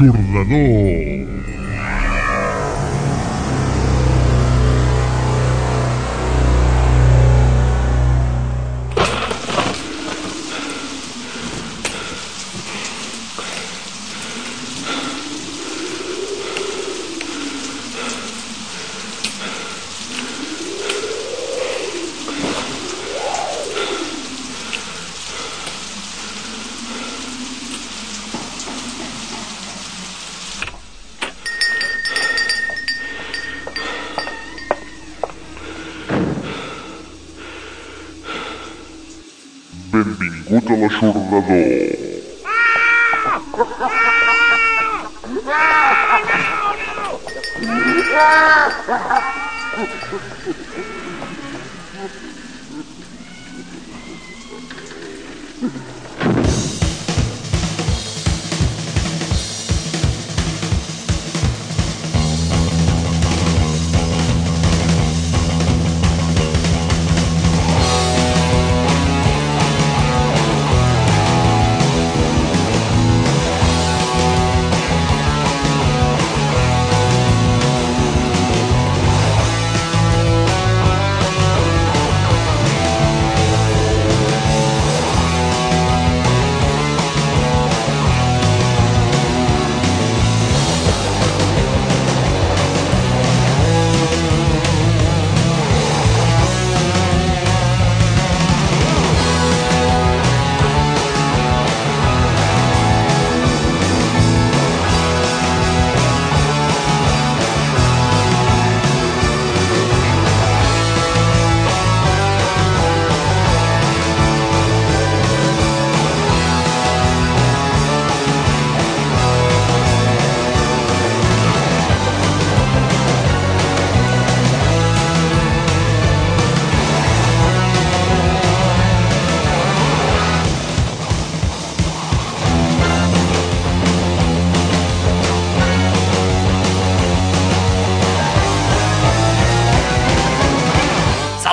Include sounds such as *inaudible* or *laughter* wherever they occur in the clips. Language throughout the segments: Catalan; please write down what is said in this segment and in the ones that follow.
L'Aixordador.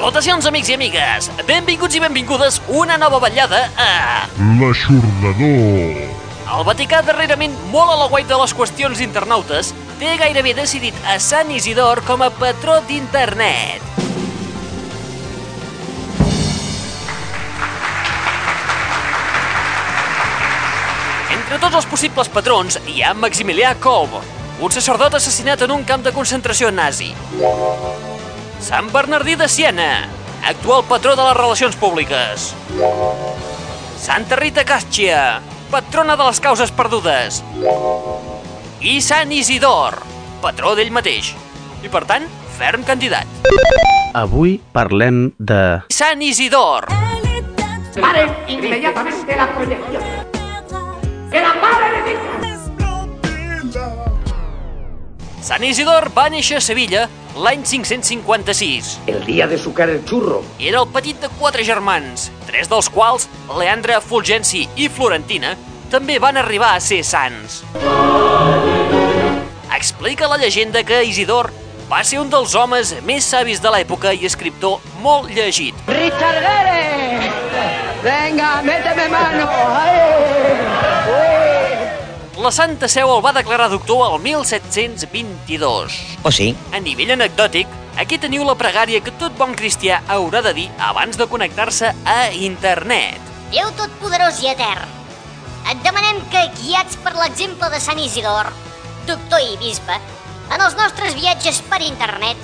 Salutacions, amics i amigues! Benvinguts i benvingudes una nova vetllada a... L'Aixordador. El Vaticà, darrerament molt a la guai de les qüestions internautes, té gairebé decidit a Sant Isidor com a patró d'internet. Entre tots els possibles patrons hi ha Maximilià Kolb, un sacerdot assassinat en un camp de concentració nazi. Sant Bernardí de Siena, actual patró de les relacions públiques. Santa Rita Cascia, patrona de les causes perdudes. I Sant Isidor, patró d'ell mateix. I per tant, ferm candidat. Avui parlem de... Sant Isidor, Paren inmediatamente la proyección. ¡Que la paren de Sant Isidor va néixer a Sevilla l'any 556. El día de sucar el churro. Era el petit de quatre germans, tres dels quals, Leandre, Fulgenci i Florentina, també van arribar a ser sants. Explica la llegenda que Isidor va ser un dels homes més savis de l'època i escriptor molt llegit. ¡Richard Gere! ¡Venga, méteme mano! La Santa Seu el va declarar doctor el 1722. O sí? A nivell anecdòtic, aquí teniu la pregària que tot bon cristià haurà de dir abans de connectar-se a internet. Déu Totpoderós i Etern, et demanem que, guiats per l'exemple de Sant Isidor, doctor i bisbe, en els nostres viatges per internet,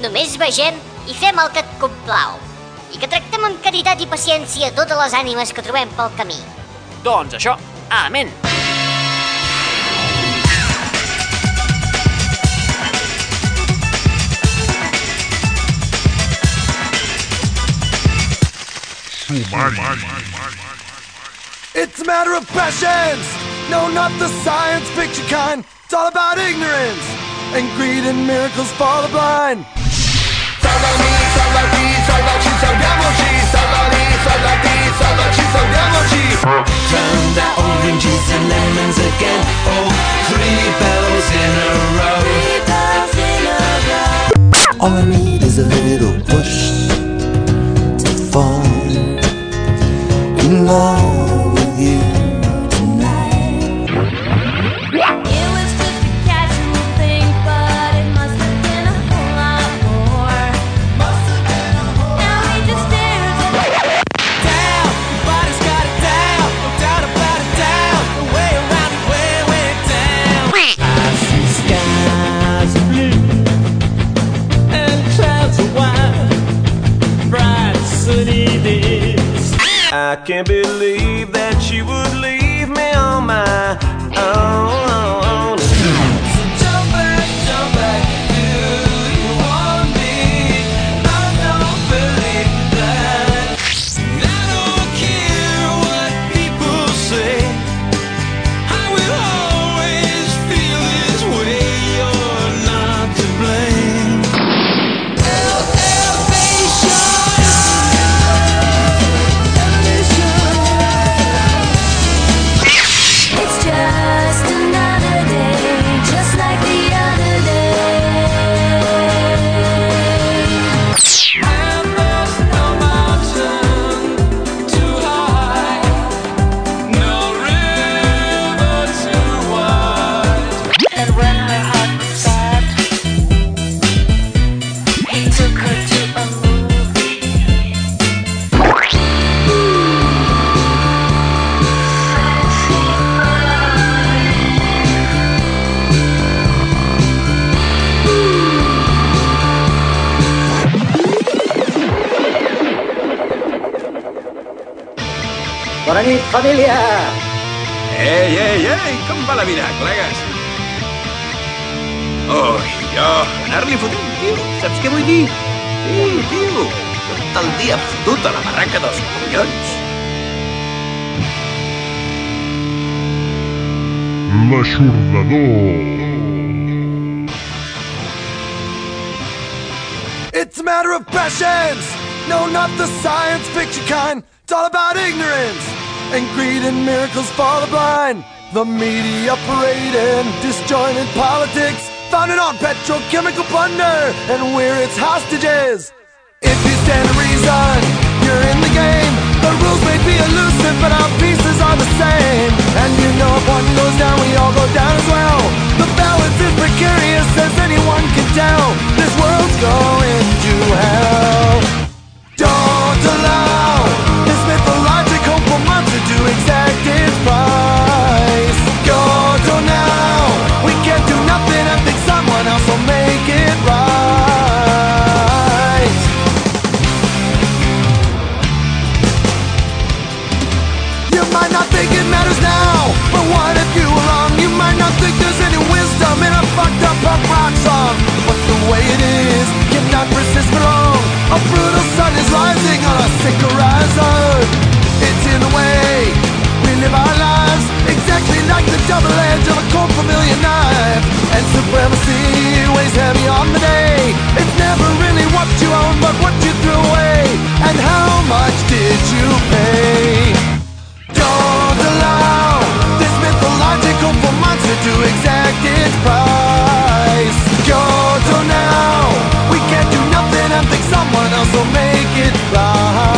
només vegem i fem el que et complau, i que tractem amb caritat i paciència totes les ànimes que trobem pel camí. Doncs això, amén. Sumari. It's a matter of passions. No, not the science fiction kind. It's all about ignorance and greed and miracles for the blind. Salvami, salvati, salvaci, salviamoci. Salvami, salvati, salvaci, salviamoci. Turn the oranges and lemons again. Oh, three bells in a row. All I need plunder, and we're its hostages. If you stand to reason, you're in the game. The rules may be elusive, but our pieces are the same. And you know if one goes down, we all go down as well. The balance is precarious, as anyone can tell. This world's going to hell. Double edge of a cold familiar knife. And supremacy weighs heavy on the day. It's never really what you own, but what you threw away. And how much did you pay? Don't allow this mythological monster to exact its price. Kyoto now, we can't do nothing and think someone else will make it right.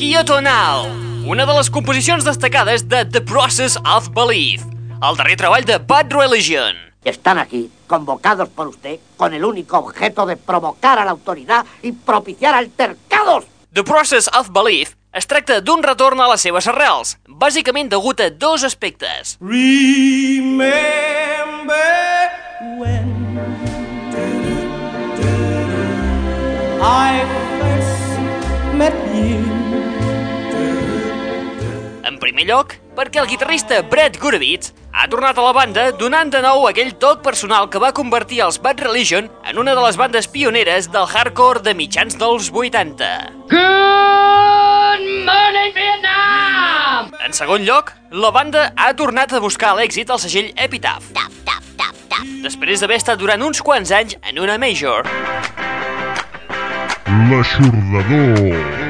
Kyoto Now, una de les composicions destacades de The Process of Belief, el darrer treball de Bad Religion. Están aquí, convocados por usted, con el único objeto de provocar a la autoridad y propiciar altercados. The Process of Belief es tracta d'un retorn a les seves arrels, bàsicament degut a dos aspectes. Remember when I first met you. Primer lloc, perquè el guitarrista Brett Gurevitz ha tornat a la banda donant de nou aquell toc personal que va convertir els Bad Religion en una de les bandes pioneres del hardcore de mitjans dels 80. Good morning, Vietnam! En segon lloc, la banda ha tornat a buscar l'èxit al segell Epitaph. Tap, tap, tap, tap. Després d'haver estat durant uns quants anys en una major. L'aixordador.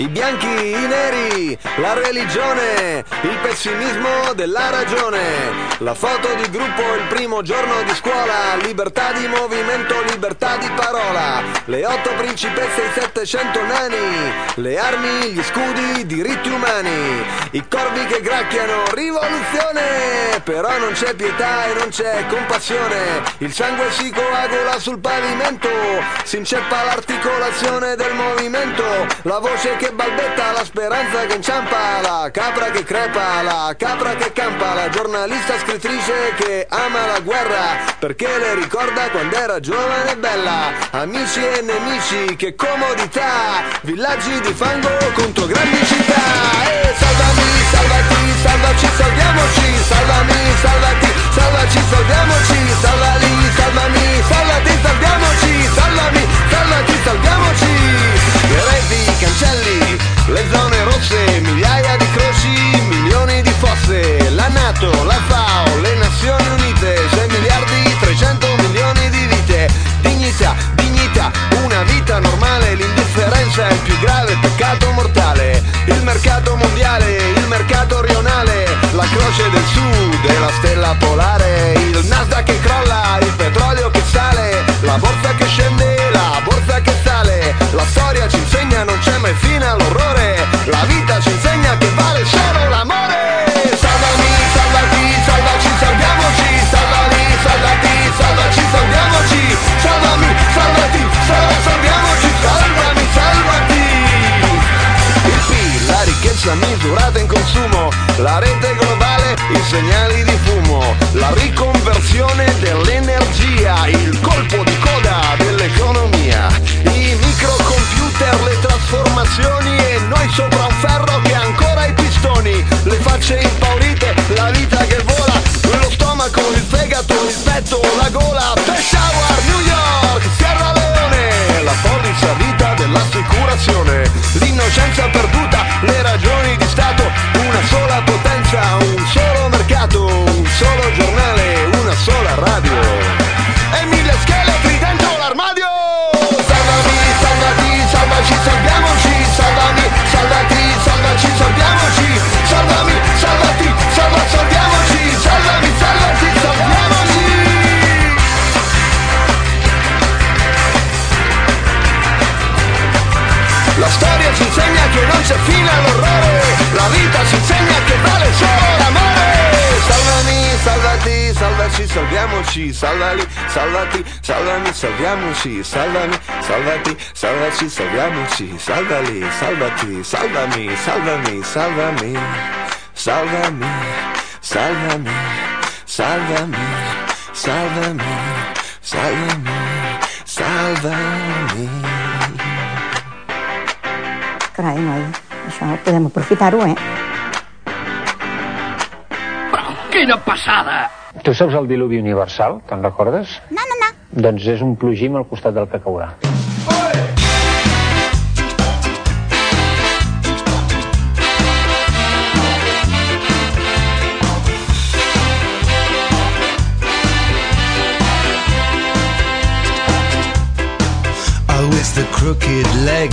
I bianchi, i neri, la religione, il pessimismo della ragione, la foto di gruppo il primo giorno di scuola, libertà di movimento, libertà di parola, le otto principesse, i settecento nani, le armi, gli scudi, i diritti umani, i corvi che gracchiano, rivoluzione, però non c'è pietà e non c'è compassione, il sangue si coagula sul pavimento, si inceppa l'articolazione del movimento, la voce che balbetta, la speranza che inciampa, la capra che crepa, la capra che campa, la giornalista scrittrice che ama la guerra, perché le ricorda quando era giovane e bella, amici e nemici, che comodità, villaggi di fango contro grandi città, e salvami, salvati, salvaci, salviamoci, salvami, salvati, salvaci, salviamoci, salvali, salvami, salvati, salviamoci, salvami, salvati, salviamoci, cancelli, le zone rosse, migliaia di croci, milioni di fosse, la Nato, la FAO, le Nazioni Unite, 6 miliardi, 300 milioni di vite, dignità, dignità, una vita normale, l'indifferenza è il più grave peccato mortale, il mercato mondiale, il mercato rionale, la croce del sud e la stella polare, il Nasdaq che crolla, il petrolio che sale, la borsa che scende, salviamoci, salvali, salvati, salvami, salviamoci, salvami, salvati, salvaci, salviamoci, salvali, salvati, salvami, salvami, salvami, salvami, salvami, salvami, salvami, salvami, salvami. Carai, noi, això ho podem aprofitar-ho, eh? Quina passada! Tu saps el diluvi universal, te'n recordes? No, no, no. Doncs és un plogim al costat del que caurà. Oh, it's the crooked leg,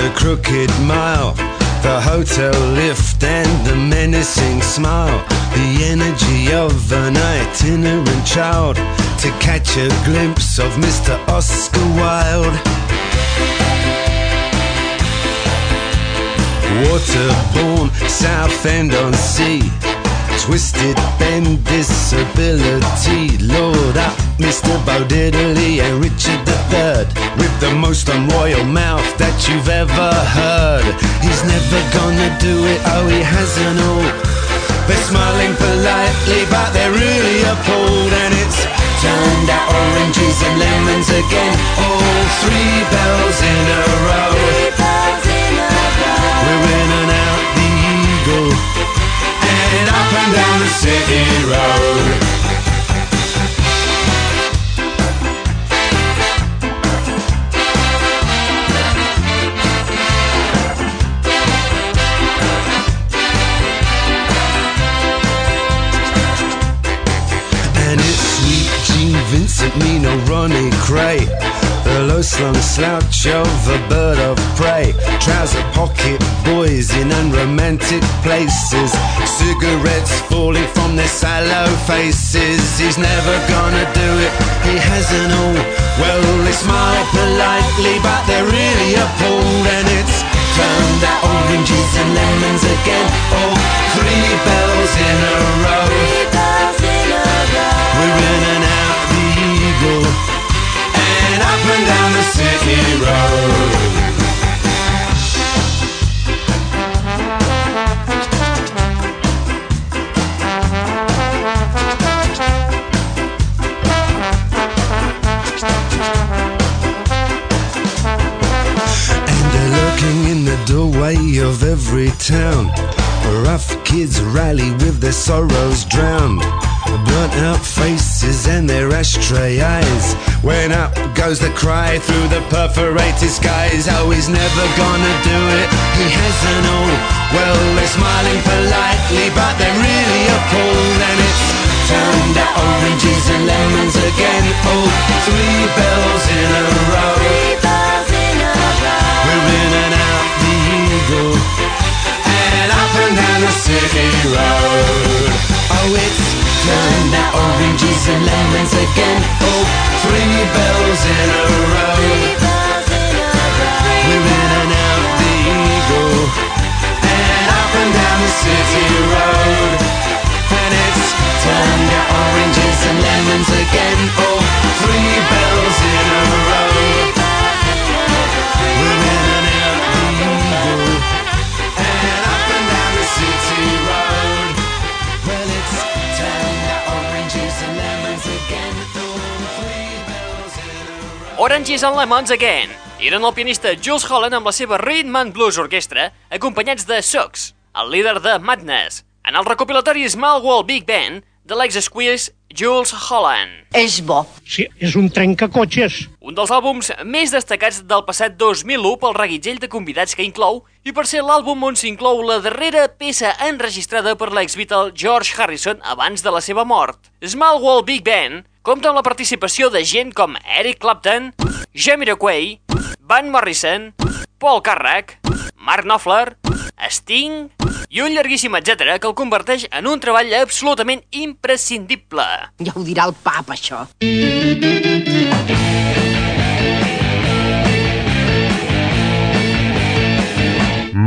the crooked mile, the hotel lift and the menacing smile, the energy of an itinerant child to catch a glimpse of Mr. Oscar Wilde. Waterborne, South End on Sea. Twisted bend disability. Lord ah, up, Mr. Bo Diddley and Richard III. With the most unroyal mouth that you've ever heard. He's never gonna do it, oh, he hasn't all. They're smiling politely, but they're really appalled. And it's turned out oranges and lemons again. All three bells in a row. We're in and out the headed up and down the city road. And it's sweet Jean Vincent, me no Ronnie Cray. The low slung slouch of a bird of prey. Trouser pocket boys in unromantic places. Cigarettes falling from their sallow faces. He's never gonna do it, he hasn't all. Well, they smile politely, but they're really appalled. And it's turned out oranges and lemons again. Oh, three bells in a row. We're in and out the hero. doorway of every town. Rough kids rally with their sorrows drowned. Burnt out faces and their ashtray eyes. When up goes the cry through the perforated skies. Oh, he's never gonna do it. He hasn't all. Well, they're smiling politely, but they're really appalled. And it's turned out oranges and lemons again. Oh, three bells in a row. We're in and out the eagle and up and down the city road. Oh, it's turned out oranges and lemons again. Oh, three bells in a row. We're in and out the eagle and up and down the city road. And it's turned Oranges and Lemons Again. Eren el pianista Jules Holland amb la seva Rhythm and Blues Orquestra, acompanyats de Sox, el líder de Madness, en el recopilatori Small World Big Band de l'ex-squeeze Jules Holland. És bo. Sí, és un trencacotxes. Un dels àlbums més destacats del passat 2001 pel reguitzell de convidats que inclou i per ser l'àlbum on s'inclou la darrera peça enregistrada per l'ex-Beatle George Harrison abans de la seva mort. Small World Big Band compta amb la participació de gent com Eric Clapton, Jamiroquai, Van Morrison, Paul Carrack, Mark Knopfler, Sting i un llarguíssim etc que el converteix en un treball absolutament imprescindible. Ja ho dirà el pap, això.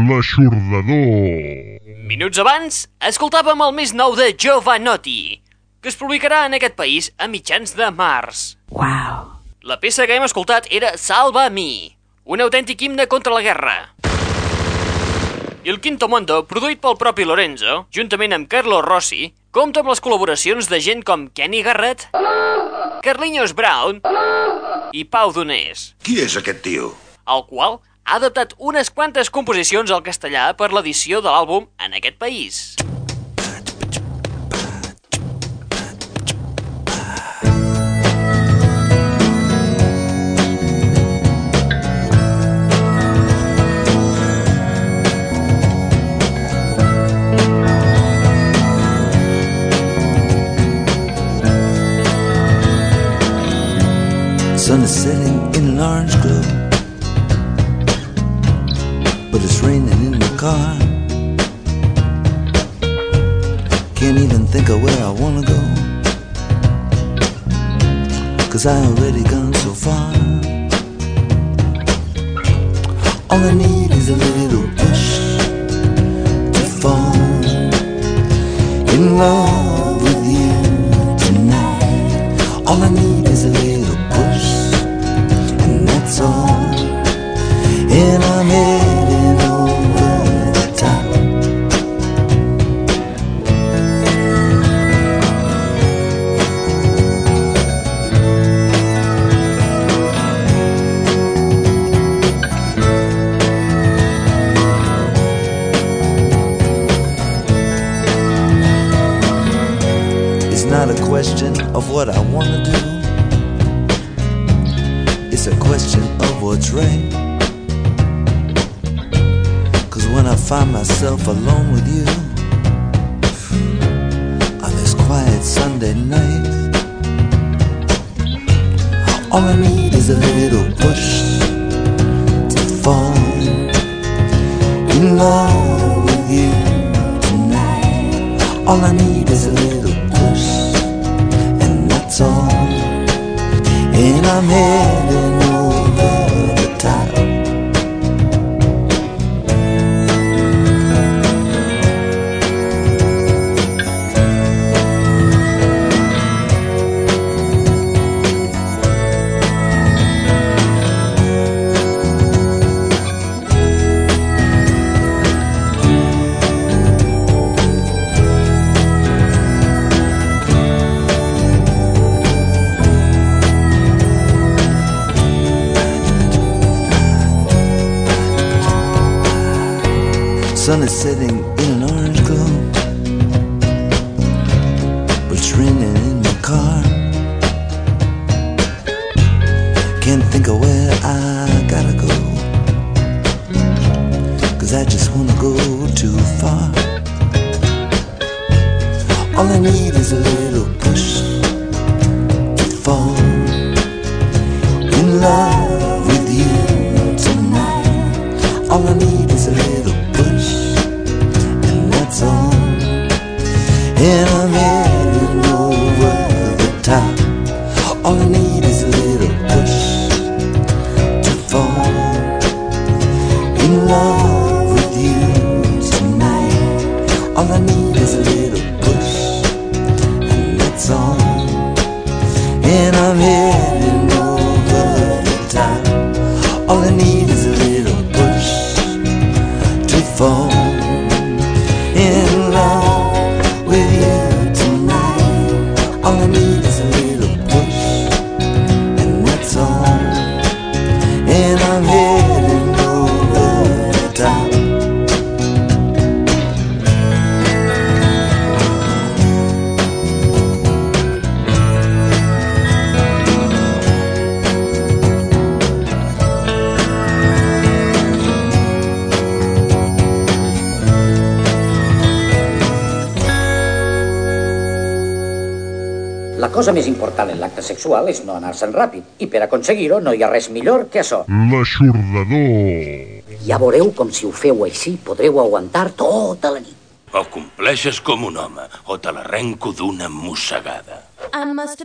L'aixordador. Minuts abans, escoltàvem el més nou de Giovanotti, que es publicarà en aquest país a mitjans de març. Wow. La peça que hem escoltat era Salva Mi, un autèntic himne contra la guerra. I el Quinto Mondo, produït pel propi Lorenzo, juntament amb Carlo Rossi, compta amb les col·laboracions de gent com Kenny Garrett, Carlinhos Brown i Pau Donés, Qui és aquest tio? el qual ha adaptat unes quantes composicions al castellà per l'edició de l'àlbum en aquest país. Sun is setting in an orange glow, but it's raining in the car. Can't even think of where I wanna go, cause I already gone so far. All I need is a little push to fall in love with you tonight. All I need is a little push, and For long l'acte sexual és no anar-se'n ràpid i per aconseguir-ho no hi ha res millor que això. L'aixordador. Ja veureu com si ho feu així podreu aguantar tota la nit. O compleixes com un home o te l'arrenco d'una mossegada. I must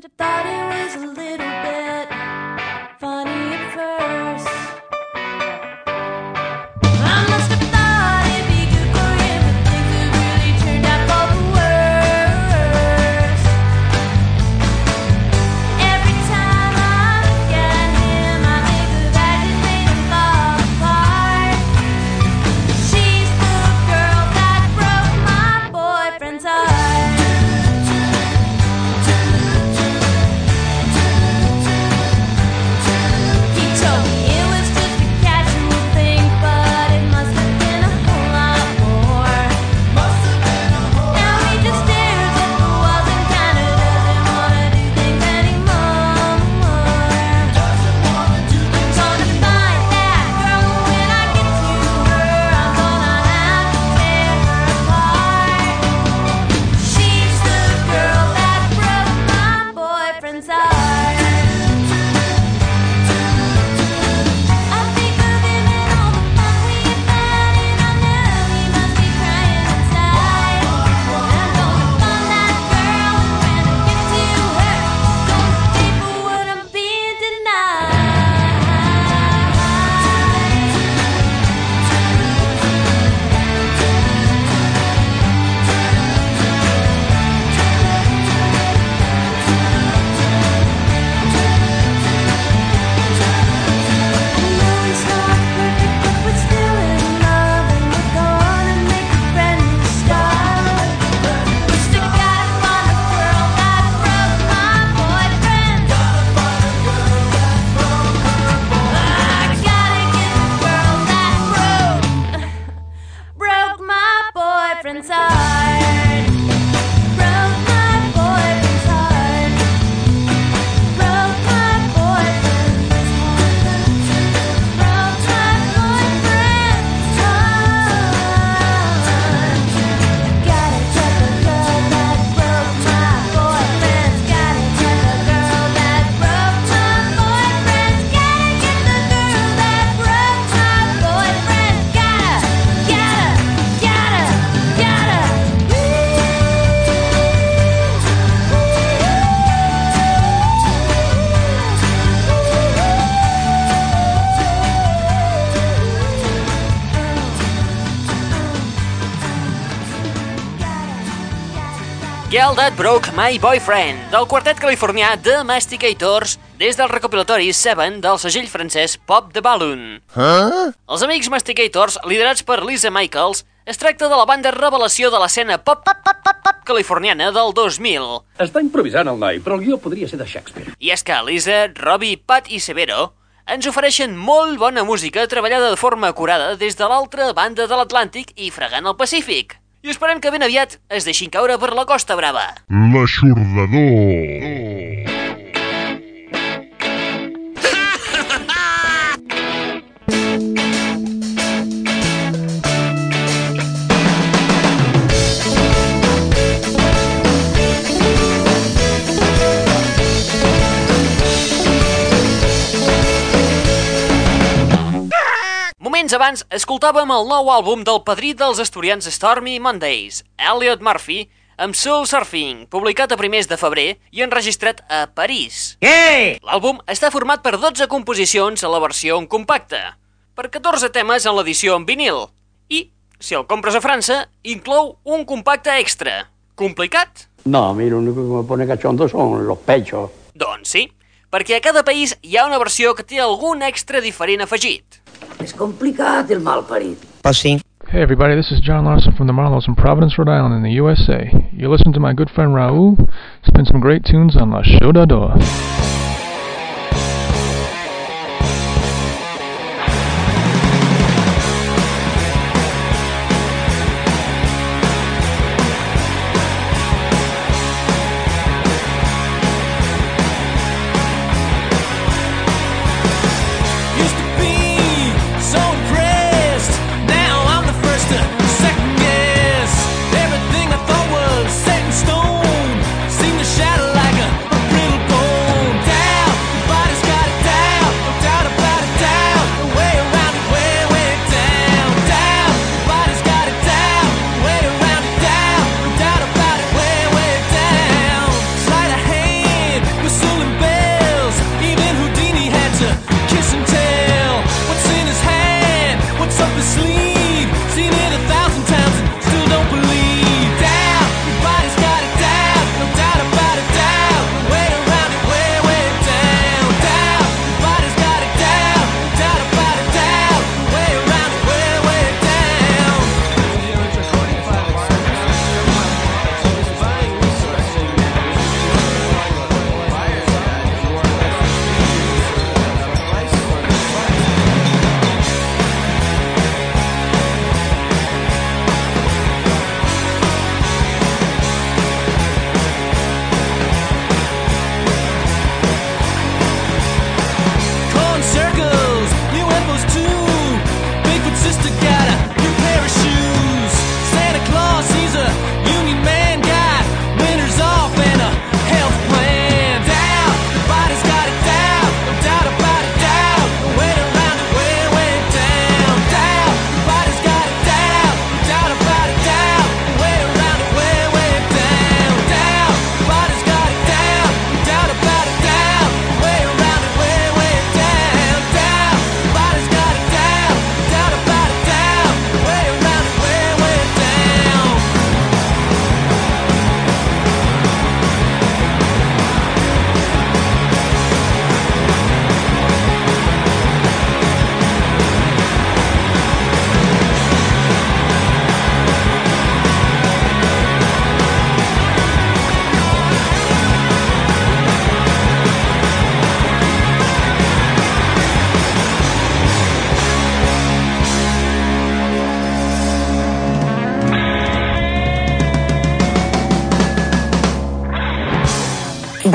That Broke My Boyfriend, del quartet californià The Masticators, des del recopilatori Seven del segell francès Pop the Balloon. Huh? Els amics Masticators, liderats per Lisa Michaels, es tracta de la banda revelació de l'escena pop, pop, pop, pop, pop californiana del 2000. Està improvisant el noi, però el guió podria ser de Shakespeare. I és que Lisa, Robbie, Pat i Severo ens ofereixen molt bona música treballada de forma acurada des de l'altra banda de l'Atlàntic i fregant el Pacífic. I esperem que ben aviat es deixin caure per la Costa Brava. L'aixordador. Moments abans, escoltàvem el nou àlbum del padrí dels estudiants Stormy Mondays, Elliot Murphy, amb Soul Surfing, publicat a primers de febrer i enregistrat a París. Què? L'àlbum està format per 12 composicions a la versió en compacte, per 14 temes en l'edició en vinil, i, si el compres a França, inclou un compacte extra. Complicat? No, a mí lo único que me pone cachondo son los pechos. Doncs sí, perquè a cada país hi ha una versió que té algun extra diferent afegit. És complicat el mal parit. Pues sí. Hey everybody, this is John Larson from the Marlows in Providence, Rhode Island in the USA. You listen to my good friend Raul spin some great tunes on La Chodador. Used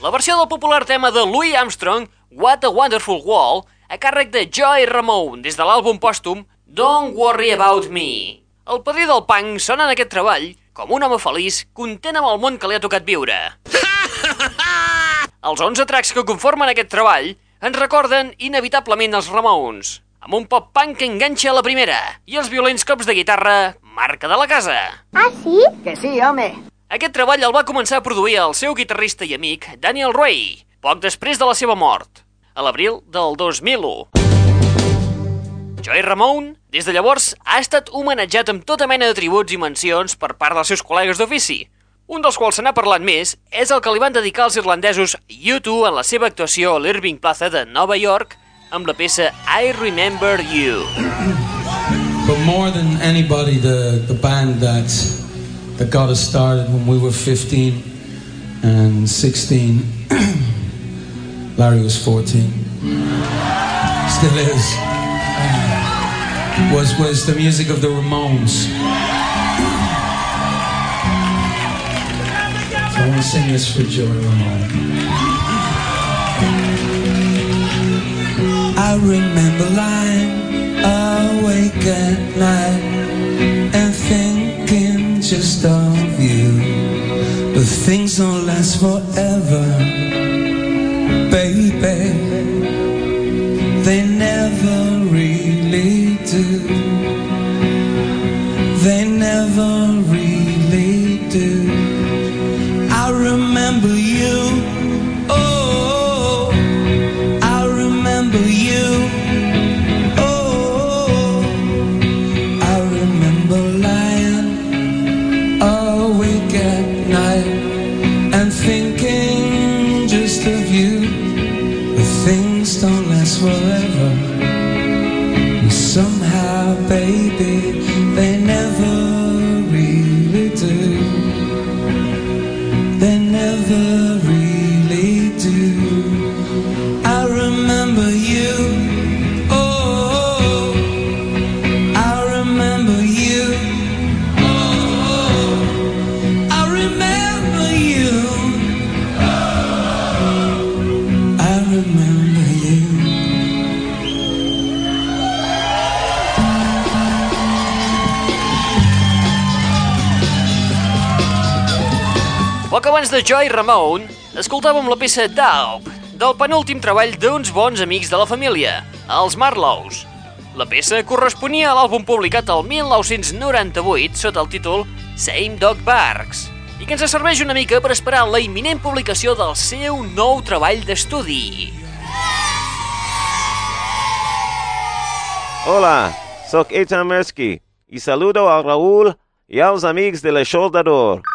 La versió del popular tema de Louis Armstrong, What a Wonderful World, a càrrec de Joy Ramone des de l'àlbum pòstum Don't Worry About Me. El padrí del punk sona en aquest treball com un home feliç, content amb el món que li ha tocat viure. Els 11 tracks que conformen aquest treball ens recorden inevitablement els Ramones, amb un pop punk que enganxa a la primera i els violents cops de guitarra, marca de la casa. Ah, sí? Que sí, home. Aquest treball el va començar a produir el seu guitarrista i amic Daniel Ray, poc després de la seva mort, a l'abril del 2001. Joey Ramone, des de llavors, ha estat homenatjat amb tota mena de tributs i mencions per part dels seus col·legues d'ofici. Un dels quals se n'ha parlat més és el que li van dedicar els irlandesos U2 en la seva actuació a l'Irving Plaza de Nova York amb la peça I Remember You. But more than anybody, the, the band that, that got us started when we were 15 and 16, *clears throat* Larry was 14, still is, uh, was, was the music of the Ramones. I want to sing this for Joey Ramone. I remember lying awake at night and thinking just of you. But things don't last forever, baby. They never really do. They never baby, Abans de Joy Ramone, escoltàvem la peça Daup, del penúltim treball d'uns bons amics de la família, els Marlows. La peça corresponia a l'àlbum publicat el 1998 sota el títol Same Dog Barks i que ens serveix una mica per esperar la imminent publicació del seu nou treball d'estudi. Hola, sóc Eitan Mersky i saludo a Raúl i als amics de l'Aixordador.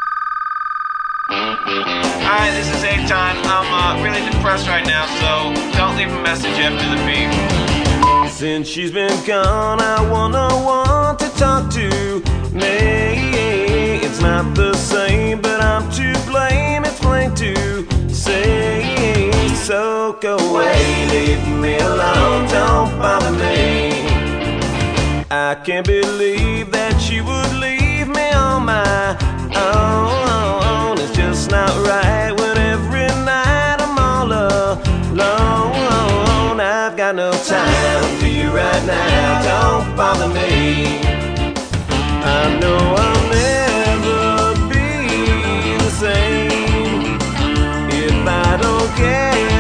Hi, this is Eitan. I'm uh, really depressed right now, so don't leave a message after the beep. Since she's been gone, I wanna want to talk to me. It's not the same, but I'm to blame. It's plain to say. So go away, leave me alone, don't bother me. I can't believe that she would leave me on my own. It's not right when every night I'm all alone. I've got no time for you right now, don't bother me. I know I'll never be the same if I don't get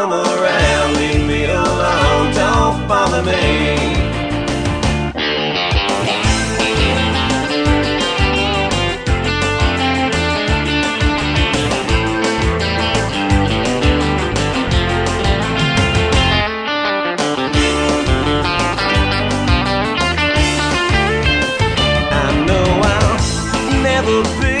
come around, leave me alone, don't bother me. never be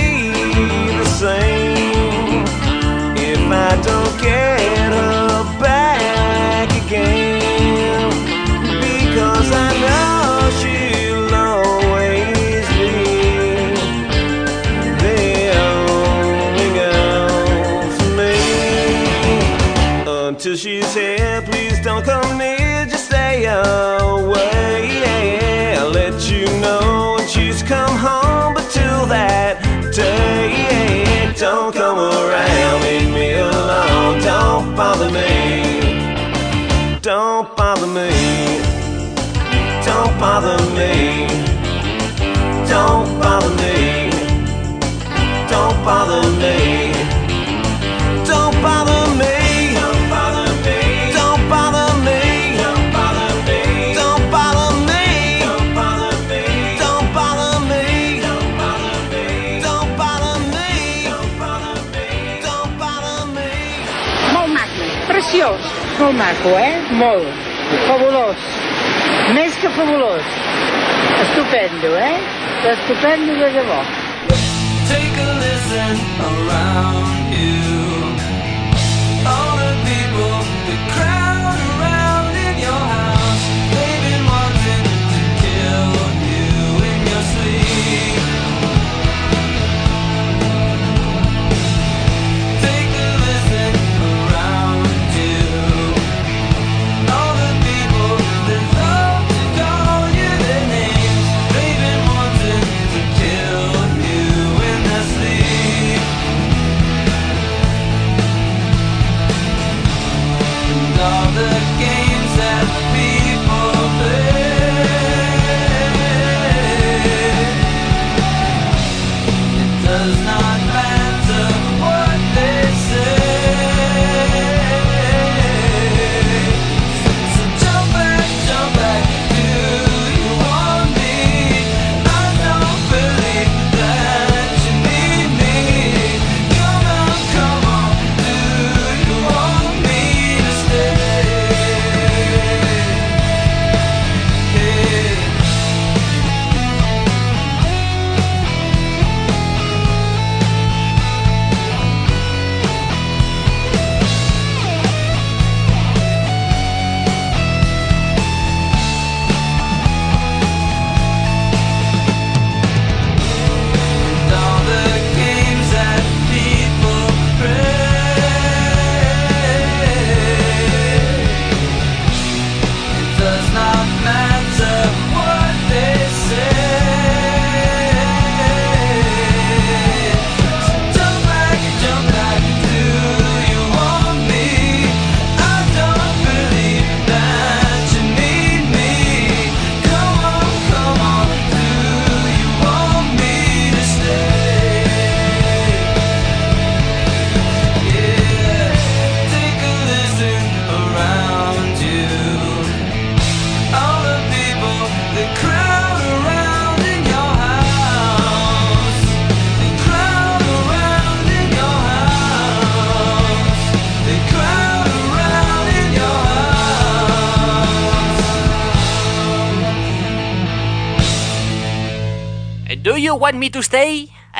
don't come around, leave me alone. Don't bother me. Don't bother me. Don't bother me. Don't bother me. Don't bother me. Molt maco, eh? Molt. Fabulós. Més que fabulós. Estupendo, eh? Estupendo de debò. Take a listen around you.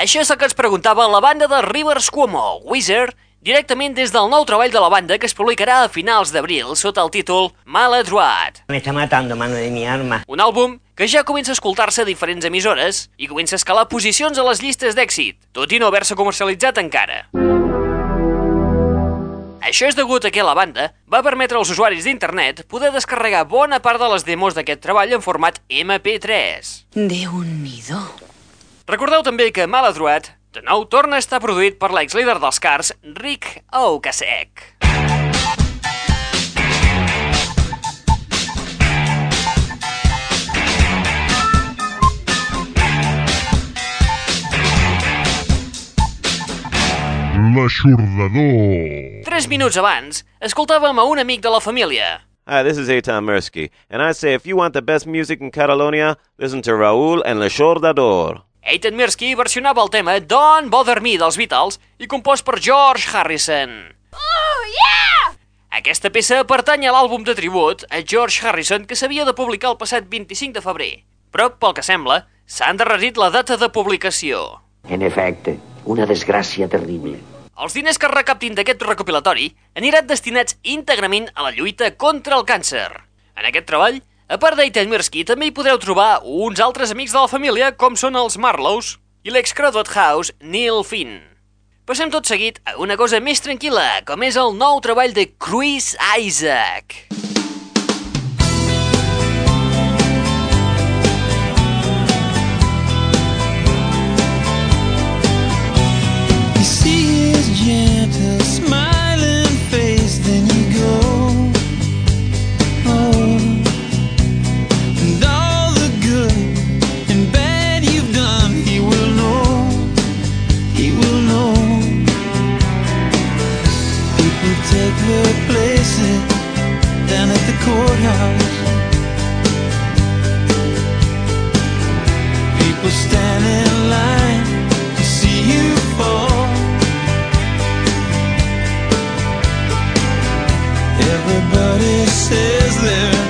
Això és el que ens preguntava la banda de Rivers Cuomo, Wizard, directament des del nou treball de la banda que es publicarà a finals d'abril sota el títol Maladroit. Me está matando, mano de mi arma. Un àlbum que ja comença a escoltar-se a diferents emissores i comença a escalar posicions a les llistes d'èxit, tot i no haver-se comercialitzat encara. Això és degut a que la banda va permetre als usuaris d'internet poder descarregar bona part de les demos d'aquest treball en format MP3. Déu-n'hi-do. Recordeu també que Maladroit, de nou, torna a estar produït per l'ex-líder dels Cars, Rick Ocasek. L'aixordador. Tres minuts abans, escoltàvem a un amic de la família. Hi, this is Eitan Mirsky, and I say if you want the best music in Catalonia, listen to Raúl and Le Chordador. Eitan Mirsky versionava el tema Don't Bother Me dels Beatles i compost per George Harrison. Oh, yeah! Aquesta peça pertany a l'àlbum de tribut a George Harrison que s'havia de publicar el passat 25 de febrer. Però, pel que sembla, s'ha endarrerit la data de publicació. En efecte, una desgràcia terrible. Els diners que es recaptin d'aquest recopilatori aniran destinats íntegrament a la lluita contra el càncer. En aquest treball, a part d'Aitan Mirsky, també hi podreu trobar uns altres amics de la família, com són els Marlows i l'ex-Crowdwood House, Neil Finn. Passem tot seguit a una cosa més tranquil·la, com és el nou treball de Chris Isaac. courthouse. People stand in line to see you fall. Everybody says they're.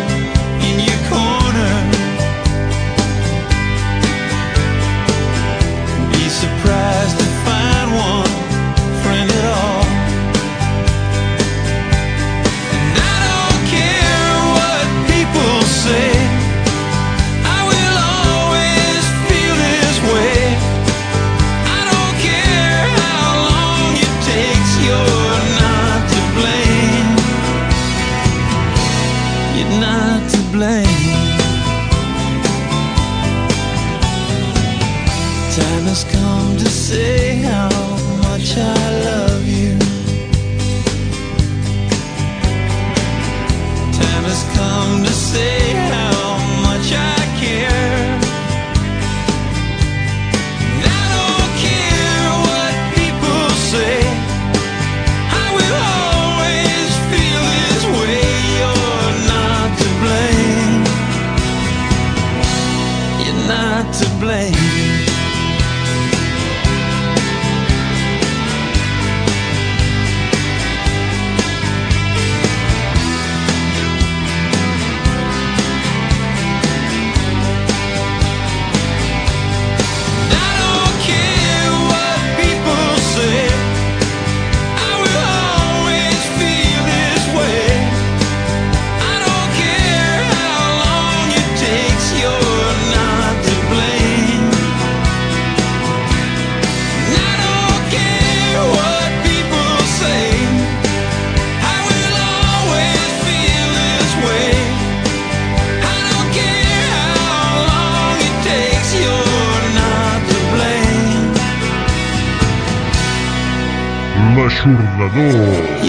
Salvador.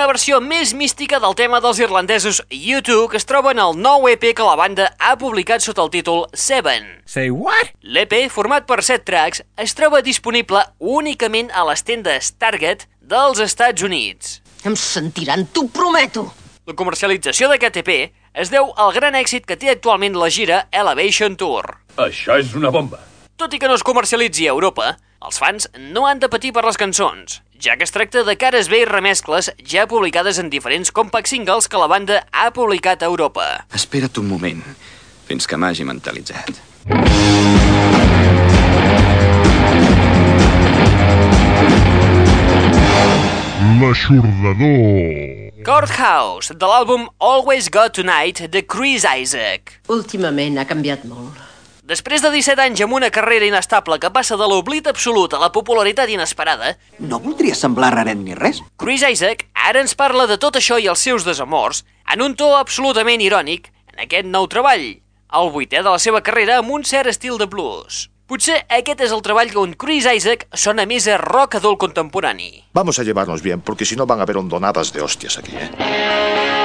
Una versió més mística del tema dels irlandesos U2 que es troba en el nou EP que la banda ha publicat sota el títol Seven. Say what? L'EP, format per 7 tracks, es troba disponible únicament a les tendes Target dels Estats Units. Em sentiran, t'ho prometo. La comercialització d'aquest EP es deu al gran èxit que té actualment la gira Elevation Tour. Això és una bomba. Tot i que no es comercialitzi a Europa, els fans no han de patir per les cançons, ja que es tracta de cares B i remescles ja publicades en diferents compact singles que la banda ha publicat a Europa. Espera't un moment, fins que m'hagi mentalitzat. L'aixordador. Courthouse, de l'àlbum Always Got Tonight de Chris Isaac. Últimament ha canviat molt. Després de 17 anys amb una carrera inestable que passa de l'oblit absolut a la popularitat inesperada, No voldria semblar raret ni res. Chris Isaac ara ens parla de tot això i els seus desamors en un to absolutament irònic en aquest nou treball, el vuitè de la seva carrera amb un cert estil de blues. Potser aquest és el treball on Chris Isaac sona més a rock adult contemporani. Vamos a llevarnos bien, porque si no van a haber hondonadas de hostias aquí, ¿eh?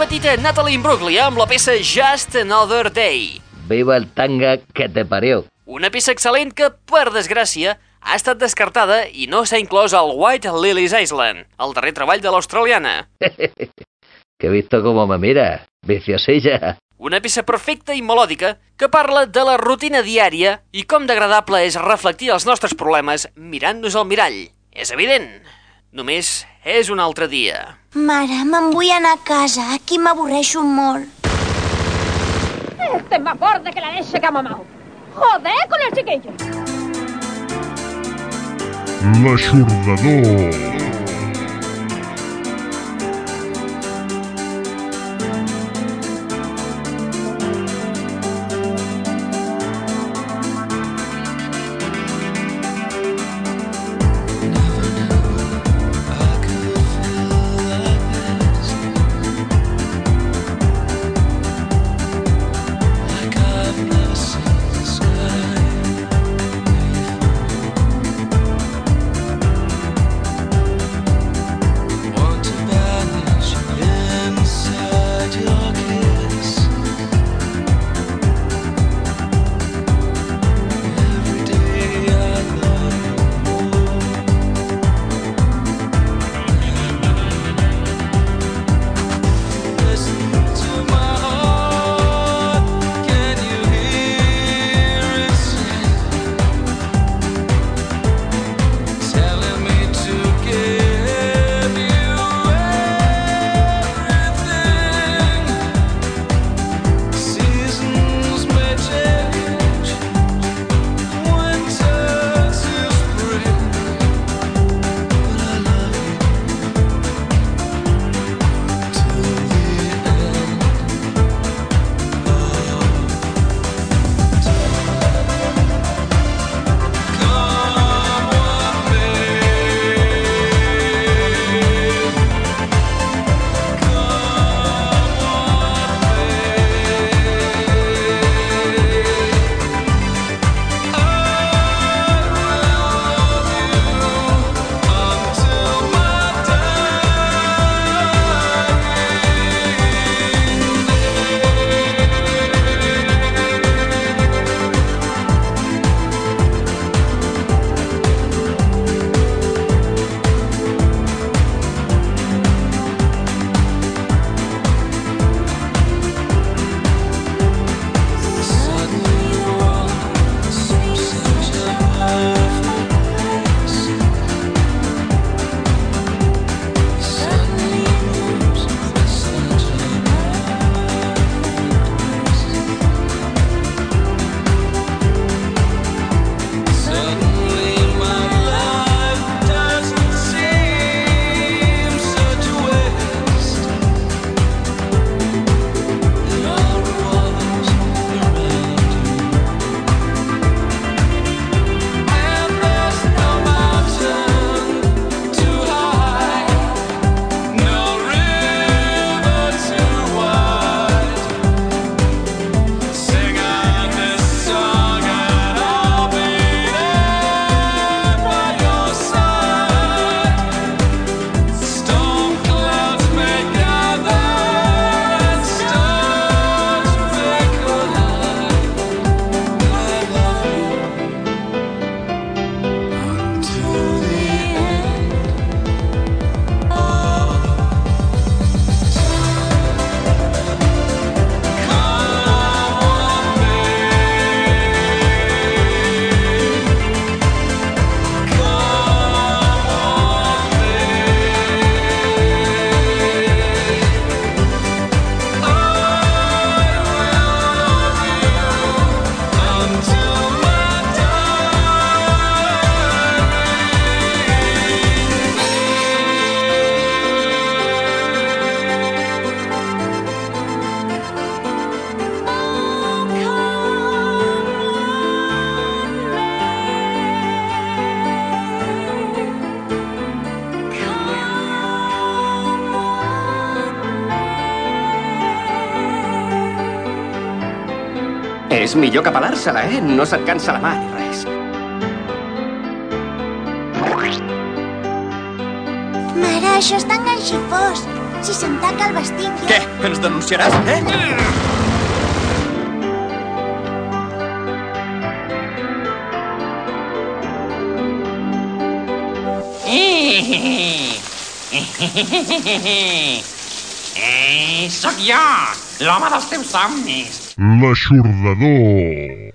Petita Natalie Imbruglia amb la peça Just Another Day. Viva el tanga que te parió. Una peça excel·lent que, per desgràcia, ha estat descartada i no s'ha inclòs al White Lilies Island, el darrer treball de l'australiana. *laughs* Que he visto cómo me mira. Viciosilla. Una peça perfecta i melòdica que parla de la rutina diària i com d'agradable és reflectir els nostres problemes mirant-nos al mirall. És evident. Només és un altre dia. Mare, me'n vull anar a casa. Aquí m'avorreixo molt. Este es más borde que la leche que ha mamado. Joder con el chiquillo. L'aixordador. És millor que pelar-se-la, eh? No se't cansa la mà ni res. Mare, això és tan ganxifós. Si se'm taca el vestit, jo... Què? Ens denunciaràs, eh? Ei, sóc jo, l'home dels teus somnis. L'aixordador.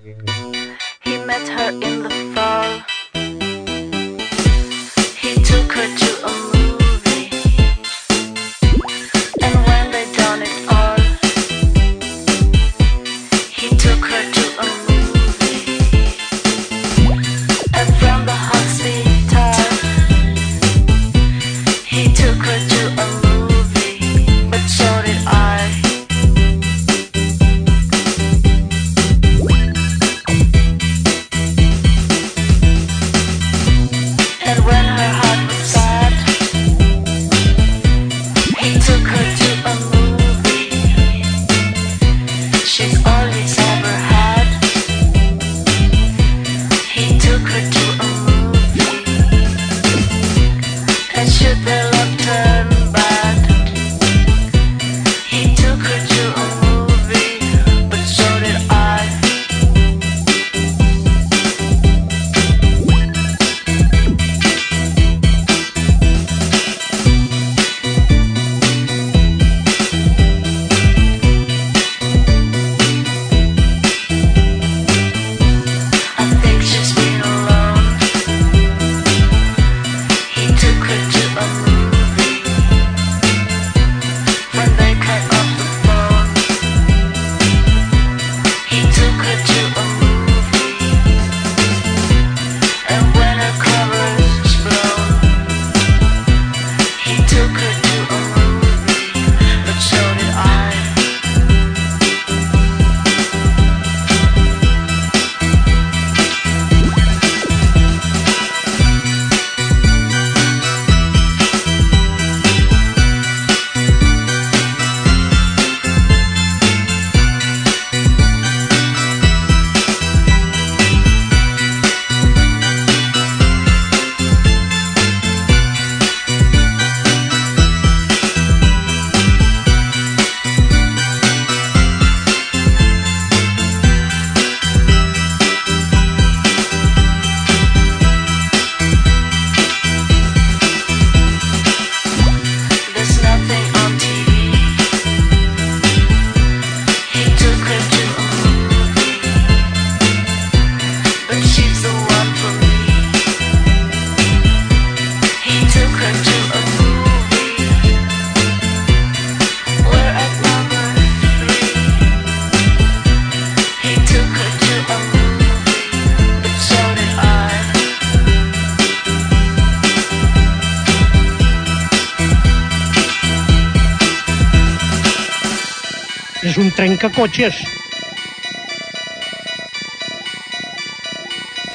Trencacotxes.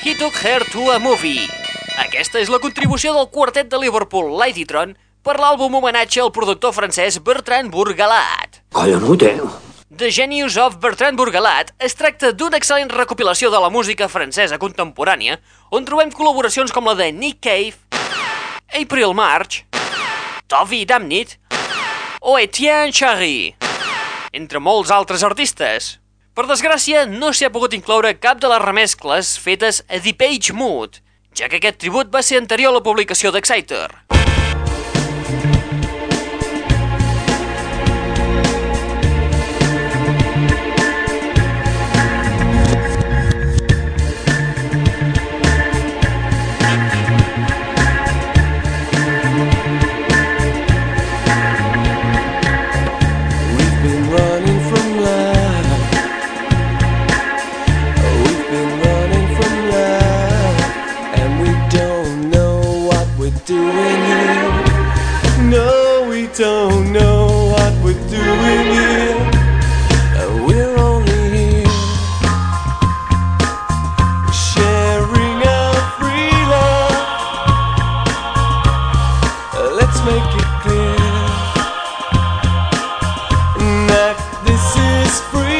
He took her to a movie. Aquesta és la contribució del quartet de Liverpool Ladytron per l'àlbum homenatge al productor francès Bertrand Bourgalat. Collonut, eh? The Genius of Bertrand Bourgalat es tracta d'una excel·lent recopilació de la música francesa contemporània on trobem col·laboracions com la de Nick Cave, April March, Toby Damnit o Etienne Charry, entre molts altres artistes. Per desgràcia, no s'hi ha pogut incloure cap de les remescles fetes a The Page Mood, ja que aquest tribut va ser anterior a la publicació d'Exciter. This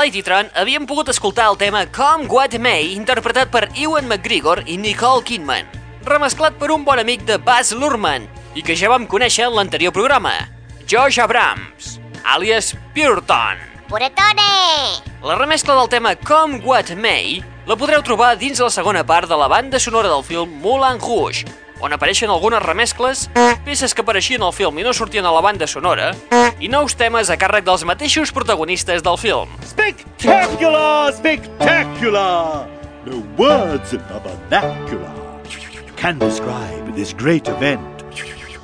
Ladytron havíem pogut escoltar el tema Come What May interpretat per Ewan McGregor i Nicole Kidman, remesclat per un bon amic de Baz Luhrmann i que ja vam conèixer en l'anterior programa, Josh Abrams, alias Purton. Puretone! La remescla del tema Come What May la podreu trobar dins la segona part de la banda sonora del film Moulin Rouge, on apareixen algunes remescles, peces que apareixien al film i no sortien a la banda sonora, i nous temes a càrrec dels mateixos protagonistes del film. Spectacular! Spectacular! No words in the vernacular can describe this great event.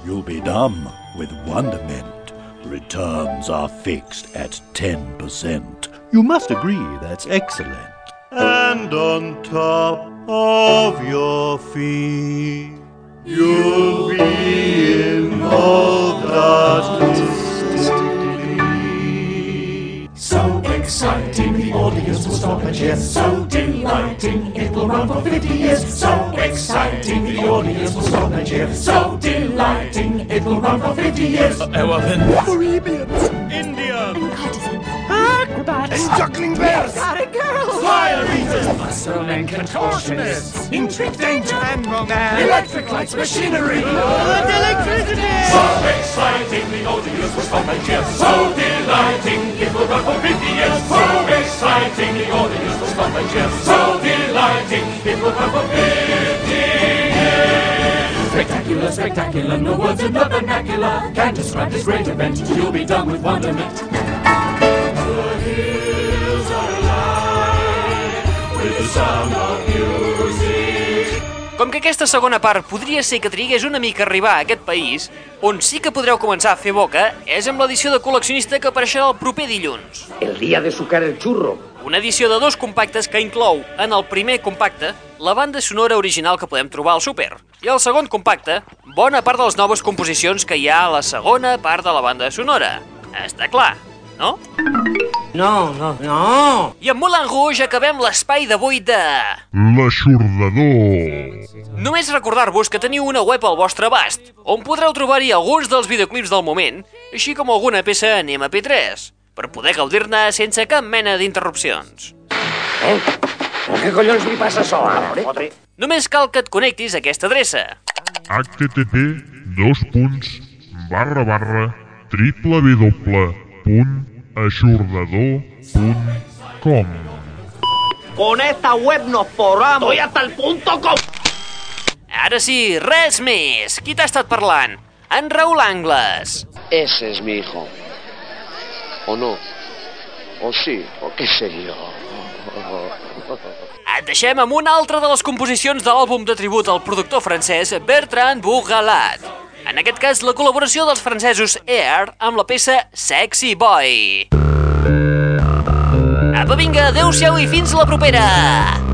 You'll be dumb with wonderment. Returns are fixed at 10%. You must agree that's excellent. And on top of your feet, you'll be involved artistically. So exciting, the audience will stop and cheer. So delighting, it will run for 50 years. So exciting, the audience will stop and cheer. So delighting, it will run for 50 years. Elephant. Caribbeans. Indian. Acrobats. And juggling bears. Exotic girls. Fire eaters. Muscle and contortionists. Intrigue, danger, and romance. Electric lights, machinery. Oh, electricity. So exciting, the audience will stop and cheer. So delighting, it will run for 50 years. So exciting, the audience will stop and cheer. So delighting, it will run for 50 years. Spectacular, spectacular, no words in the vernacular can describe this great event. You'll be done with wonderment. Com que aquesta segona part podria ser que trigués una mica a arribar a aquest país, on sí que podreu començar a fer boca és amb l'edició de col·leccionista que apareixerà el proper dilluns. El día de sucar el churro. Una edició de dos compactes que inclou, en el primer compacte, la banda sonora original que podem trobar al súper, i el segon compacte, bona part de les noves composicions que hi ha a la segona part de la banda sonora. Està clar, no? No, no, no. I amb Moulin Rouge acabem l'espai d'avui de... L'aixordador. Només recordar-vos que teniu una web al vostre abast, on podreu trobar-hi alguns dels videoclips del moment, així com alguna peça en MP3, per poder gaudir-ne sense cap mena d'interrupcions. Eh? Però què collons li passa això, ara? Fotre. Només cal que et connectis a aquesta adreça. http dos punts barra barra www.aixordador.com Con esta web nos forramos. Estoy hasta el punto com. Ara sí, res més. Qui t'ha estat parlant? En Raül Angles. Ese es mi hijo. ¿O no? ¿O sí? ¿O qué sé yo? *laughs* Et deixem amb una altra de les composicions de l'àlbum de tribut al productor francès Bertrand Bougalat. En aquest cas, la col·laboració dels francesos Air amb la peça Sexy Boy. Apa, vinga, adeu-siau i fins la propera!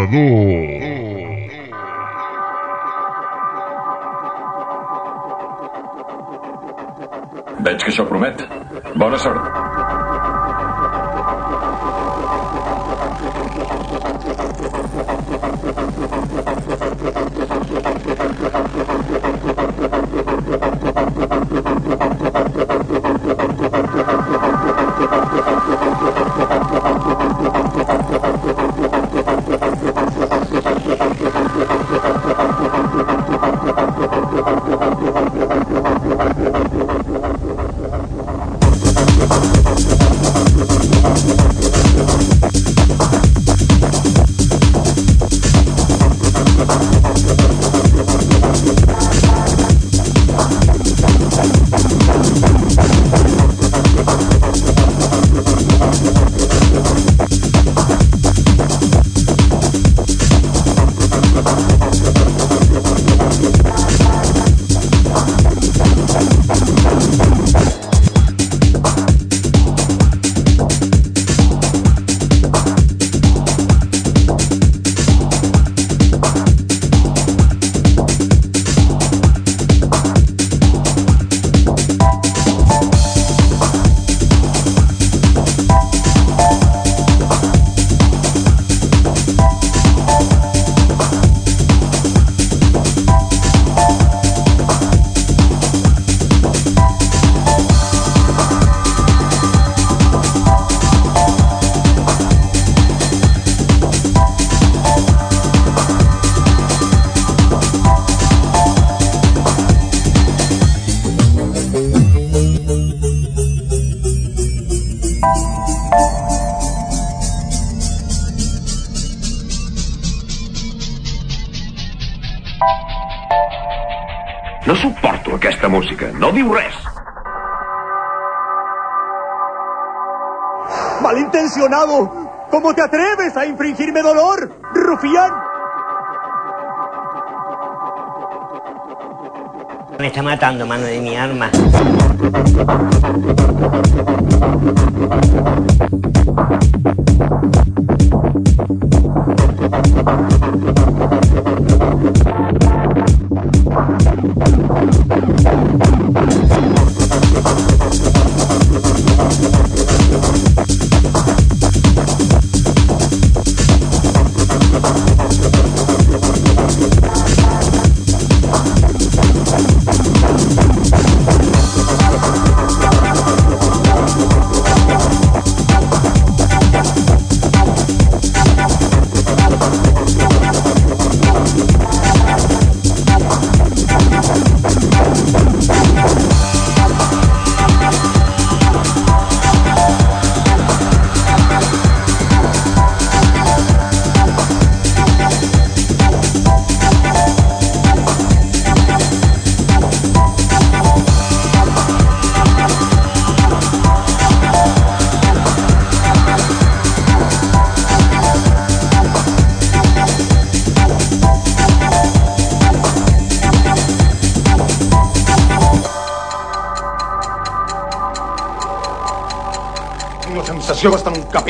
Salvador. Infringirme dolor, rufián? Me está matando, mano de mi arma.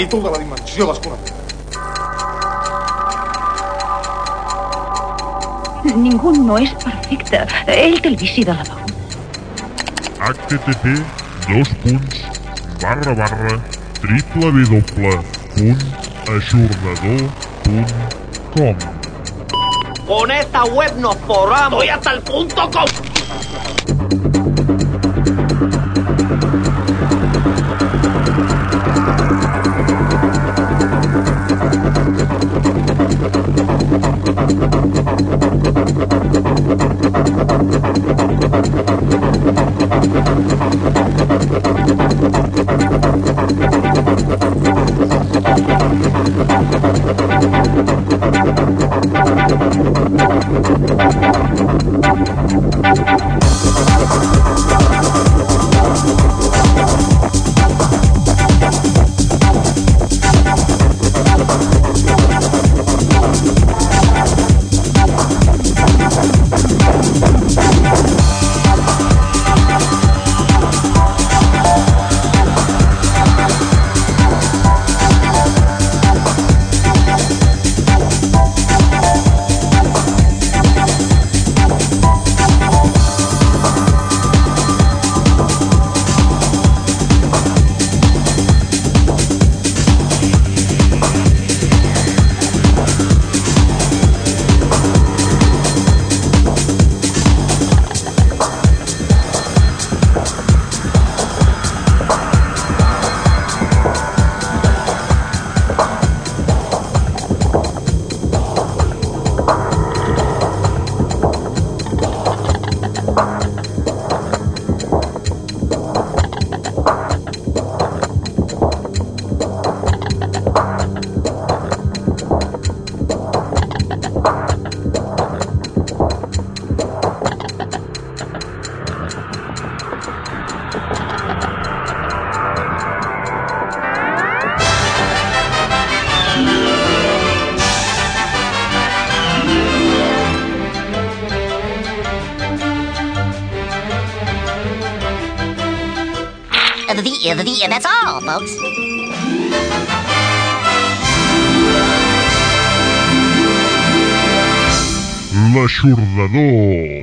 Capítol de la dimensió desconeguda. Ningú no és perfecte. Ell té el vici de la veu. http dos punts barra barra www.aixordador.com Con esta web nos forramos. Voy hasta el punto com. The, the, the, that's all, folks. L'aixordador.